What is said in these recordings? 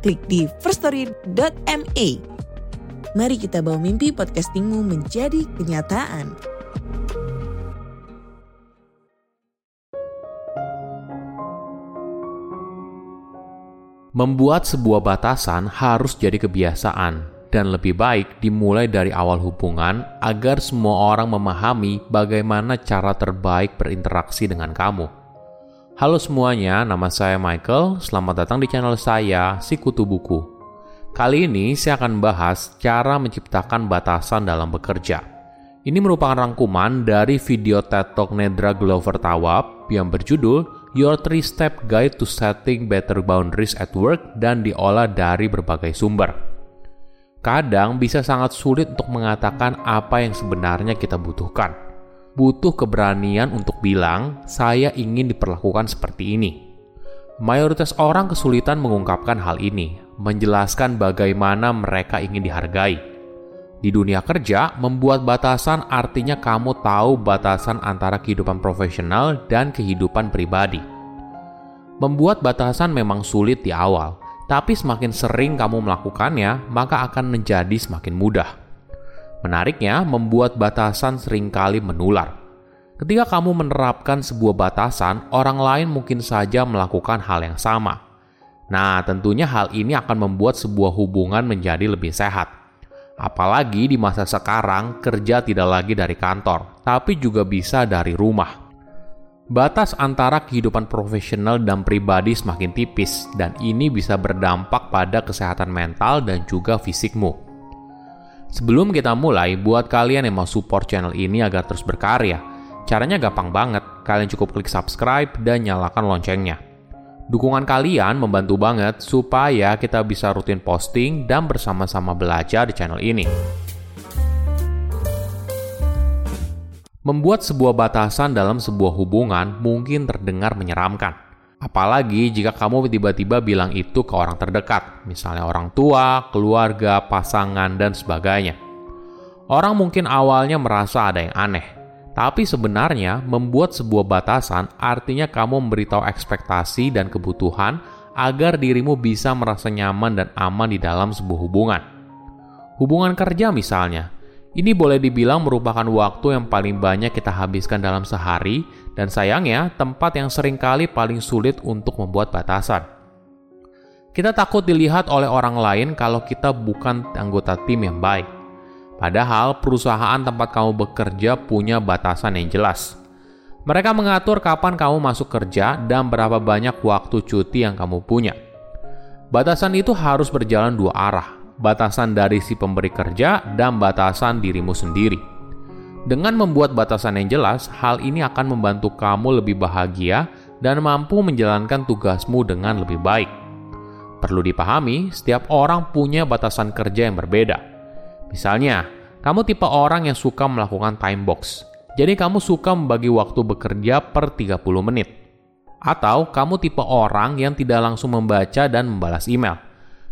klik di firststory.me. Mari kita bawa mimpi podcastingmu menjadi kenyataan. Membuat sebuah batasan harus jadi kebiasaan, dan lebih baik dimulai dari awal hubungan agar semua orang memahami bagaimana cara terbaik berinteraksi dengan kamu. Halo semuanya, nama saya Michael. Selamat datang di channel saya, Si Kutu Buku. Kali ini saya akan bahas cara menciptakan batasan dalam bekerja. Ini merupakan rangkuman dari video TED Talk Nedra Glover Tawab yang berjudul Your Three Step Guide to Setting Better Boundaries at Work dan diolah dari berbagai sumber. Kadang bisa sangat sulit untuk mengatakan apa yang sebenarnya kita butuhkan. Butuh keberanian untuk bilang, "Saya ingin diperlakukan seperti ini." Mayoritas orang kesulitan mengungkapkan hal ini, menjelaskan bagaimana mereka ingin dihargai. Di dunia kerja, membuat batasan artinya kamu tahu batasan antara kehidupan profesional dan kehidupan pribadi. Membuat batasan memang sulit di awal, tapi semakin sering kamu melakukannya, maka akan menjadi semakin mudah. Menariknya, membuat batasan sering kali menular. Ketika kamu menerapkan sebuah batasan, orang lain mungkin saja melakukan hal yang sama. Nah, tentunya hal ini akan membuat sebuah hubungan menjadi lebih sehat Apalagi di masa sekarang, kerja tidak lagi dari kantor, tapi juga bisa dari rumah. Batas antara kehidupan profesional dan pribadi semakin tipis, dan ini bisa berdampak pada kesehatan mental dan juga fisikmu. Sebelum kita mulai, buat kalian yang mau support channel ini agar terus berkarya, caranya gampang banget. Kalian cukup klik subscribe dan nyalakan loncengnya. Dukungan kalian membantu banget supaya kita bisa rutin posting dan bersama-sama belajar di channel ini. Membuat sebuah batasan dalam sebuah hubungan mungkin terdengar menyeramkan. Apalagi jika kamu tiba-tiba bilang itu ke orang terdekat, misalnya orang tua, keluarga, pasangan, dan sebagainya. Orang mungkin awalnya merasa ada yang aneh, tapi sebenarnya membuat sebuah batasan artinya kamu memberitahu ekspektasi dan kebutuhan agar dirimu bisa merasa nyaman dan aman di dalam sebuah hubungan. Hubungan kerja misalnya, ini boleh dibilang merupakan waktu yang paling banyak kita habiskan dalam sehari dan sayangnya tempat yang sering kali paling sulit untuk membuat batasan. Kita takut dilihat oleh orang lain kalau kita bukan anggota tim yang baik Padahal perusahaan tempat kamu bekerja punya batasan yang jelas. Mereka mengatur kapan kamu masuk kerja dan berapa banyak waktu cuti yang kamu punya. Batasan itu harus berjalan dua arah, batasan dari si pemberi kerja dan batasan dirimu sendiri. Dengan membuat batasan yang jelas, hal ini akan membantu kamu lebih bahagia dan mampu menjalankan tugasmu dengan lebih baik. Perlu dipahami, setiap orang punya batasan kerja yang berbeda. Misalnya, kamu tipe orang yang suka melakukan time box. Jadi kamu suka membagi waktu bekerja per 30 menit. Atau kamu tipe orang yang tidak langsung membaca dan membalas email.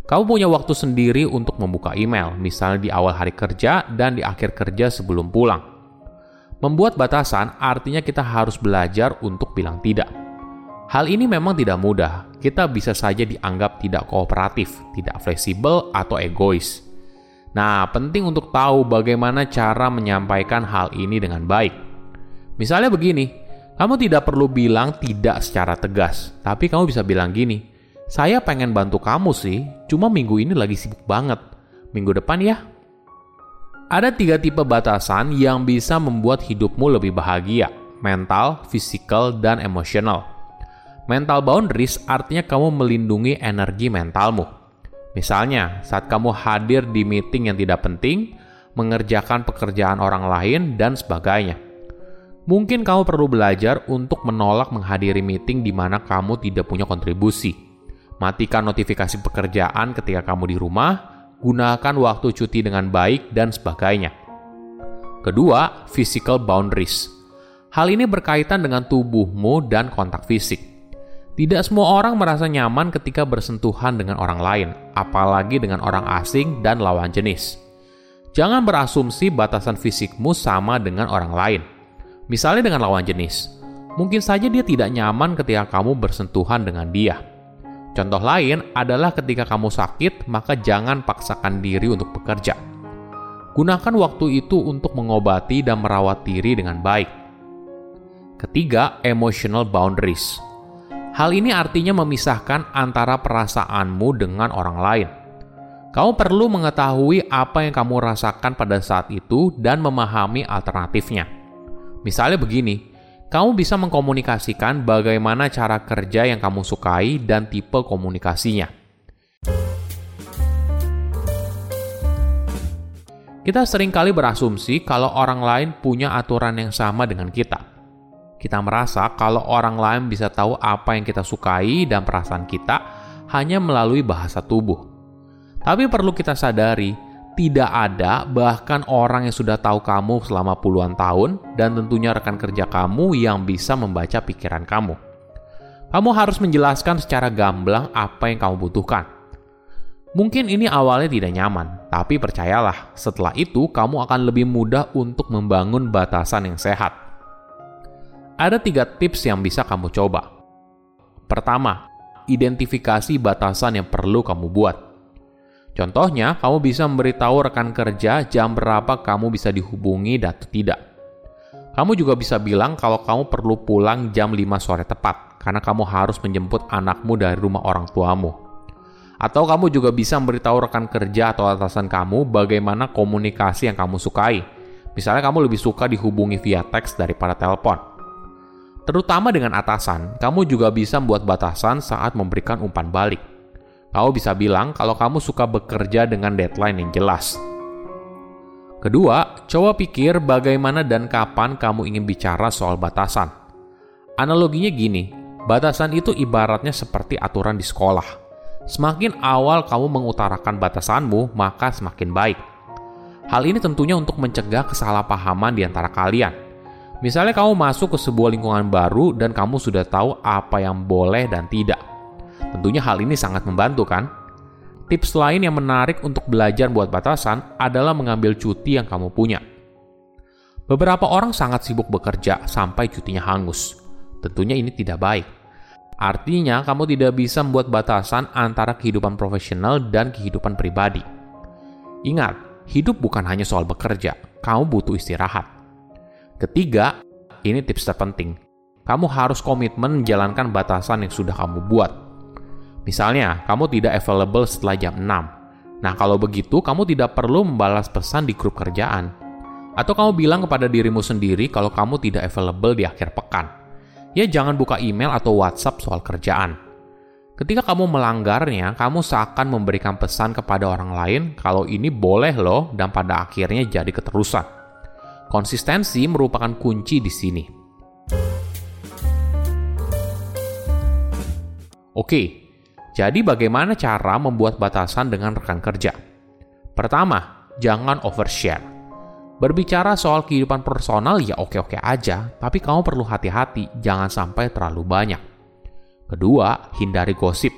Kamu punya waktu sendiri untuk membuka email, misalnya di awal hari kerja dan di akhir kerja sebelum pulang. Membuat batasan artinya kita harus belajar untuk bilang tidak. Hal ini memang tidak mudah. Kita bisa saja dianggap tidak kooperatif, tidak fleksibel, atau egois. Nah, penting untuk tahu bagaimana cara menyampaikan hal ini dengan baik. Misalnya begini, kamu tidak perlu bilang tidak secara tegas, tapi kamu bisa bilang gini, saya pengen bantu kamu sih, cuma minggu ini lagi sibuk banget. Minggu depan ya. Ada tiga tipe batasan yang bisa membuat hidupmu lebih bahagia, mental, fisikal, dan emosional. Mental boundaries artinya kamu melindungi energi mentalmu. Misalnya, saat kamu hadir di meeting yang tidak penting, mengerjakan pekerjaan orang lain, dan sebagainya. Mungkin kamu perlu belajar untuk menolak menghadiri meeting di mana kamu tidak punya kontribusi. Matikan notifikasi pekerjaan ketika kamu di rumah, gunakan waktu cuti dengan baik, dan sebagainya. Kedua, physical boundaries. Hal ini berkaitan dengan tubuhmu dan kontak fisik. Tidak semua orang merasa nyaman ketika bersentuhan dengan orang lain, apalagi dengan orang asing dan lawan jenis. Jangan berasumsi batasan fisikmu sama dengan orang lain. Misalnya dengan lawan jenis, mungkin saja dia tidak nyaman ketika kamu bersentuhan dengan dia. Contoh lain adalah ketika kamu sakit, maka jangan paksakan diri untuk bekerja. Gunakan waktu itu untuk mengobati dan merawat diri dengan baik. Ketiga, emotional boundaries. Hal ini artinya memisahkan antara perasaanmu dengan orang lain. Kamu perlu mengetahui apa yang kamu rasakan pada saat itu dan memahami alternatifnya. Misalnya begini, kamu bisa mengkomunikasikan bagaimana cara kerja yang kamu sukai dan tipe komunikasinya. Kita sering kali berasumsi kalau orang lain punya aturan yang sama dengan kita kita merasa kalau orang lain bisa tahu apa yang kita sukai dan perasaan kita hanya melalui bahasa tubuh. Tapi perlu kita sadari, tidak ada bahkan orang yang sudah tahu kamu selama puluhan tahun dan tentunya rekan kerja kamu yang bisa membaca pikiran kamu. Kamu harus menjelaskan secara gamblang apa yang kamu butuhkan. Mungkin ini awalnya tidak nyaman, tapi percayalah, setelah itu kamu akan lebih mudah untuk membangun batasan yang sehat ada tiga tips yang bisa kamu coba. Pertama, identifikasi batasan yang perlu kamu buat. Contohnya, kamu bisa memberitahu rekan kerja jam berapa kamu bisa dihubungi dan tidak. Kamu juga bisa bilang kalau kamu perlu pulang jam 5 sore tepat, karena kamu harus menjemput anakmu dari rumah orang tuamu. Atau kamu juga bisa memberitahu rekan kerja atau atasan kamu bagaimana komunikasi yang kamu sukai. Misalnya kamu lebih suka dihubungi via teks daripada telepon. Terutama dengan atasan, kamu juga bisa membuat batasan saat memberikan umpan balik. Kamu bisa bilang kalau kamu suka bekerja dengan deadline yang jelas. Kedua, coba pikir bagaimana dan kapan kamu ingin bicara soal batasan. Analoginya gini, batasan itu ibaratnya seperti aturan di sekolah. Semakin awal kamu mengutarakan batasanmu, maka semakin baik. Hal ini tentunya untuk mencegah kesalahpahaman di antara kalian Misalnya kamu masuk ke sebuah lingkungan baru dan kamu sudah tahu apa yang boleh dan tidak. Tentunya hal ini sangat membantu kan? Tips lain yang menarik untuk belajar buat batasan adalah mengambil cuti yang kamu punya. Beberapa orang sangat sibuk bekerja sampai cutinya hangus. Tentunya ini tidak baik. Artinya, kamu tidak bisa membuat batasan antara kehidupan profesional dan kehidupan pribadi. Ingat, hidup bukan hanya soal bekerja, kamu butuh istirahat. Ketiga, ini tips terpenting. Kamu harus komitmen menjalankan batasan yang sudah kamu buat. Misalnya, kamu tidak available setelah jam 6. Nah, kalau begitu, kamu tidak perlu membalas pesan di grup kerjaan. Atau kamu bilang kepada dirimu sendiri kalau kamu tidak available di akhir pekan. Ya, jangan buka email atau WhatsApp soal kerjaan. Ketika kamu melanggarnya, kamu seakan memberikan pesan kepada orang lain kalau ini boleh loh dan pada akhirnya jadi keterusan. Konsistensi merupakan kunci di sini. Oke, jadi bagaimana cara membuat batasan dengan rekan kerja? Pertama, jangan overshare. Berbicara soal kehidupan personal ya oke-oke aja, tapi kamu perlu hati-hati, jangan sampai terlalu banyak. Kedua, hindari gosip.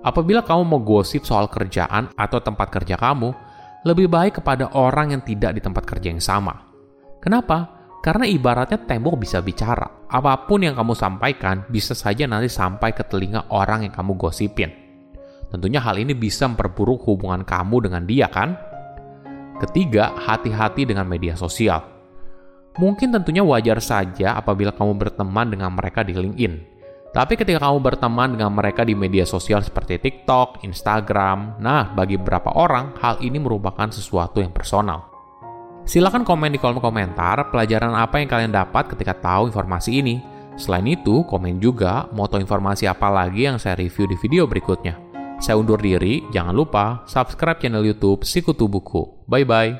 Apabila kamu mau gosip soal kerjaan atau tempat kerja kamu, lebih baik kepada orang yang tidak di tempat kerja yang sama. Kenapa? Karena ibaratnya tembok bisa bicara. Apa pun yang kamu sampaikan bisa saja nanti sampai ke telinga orang yang kamu gosipin. Tentunya hal ini bisa memperburuk hubungan kamu dengan dia kan? Ketiga, hati-hati dengan media sosial. Mungkin tentunya wajar saja apabila kamu berteman dengan mereka di LinkedIn. Tapi ketika kamu berteman dengan mereka di media sosial seperti TikTok, Instagram, nah bagi beberapa orang hal ini merupakan sesuatu yang personal. Silahkan komen di kolom komentar pelajaran apa yang kalian dapat ketika tahu informasi ini. Selain itu, komen juga tahu informasi apa lagi yang saya review di video berikutnya. Saya undur diri, jangan lupa subscribe channel YouTube Sikutu Buku. Bye-bye.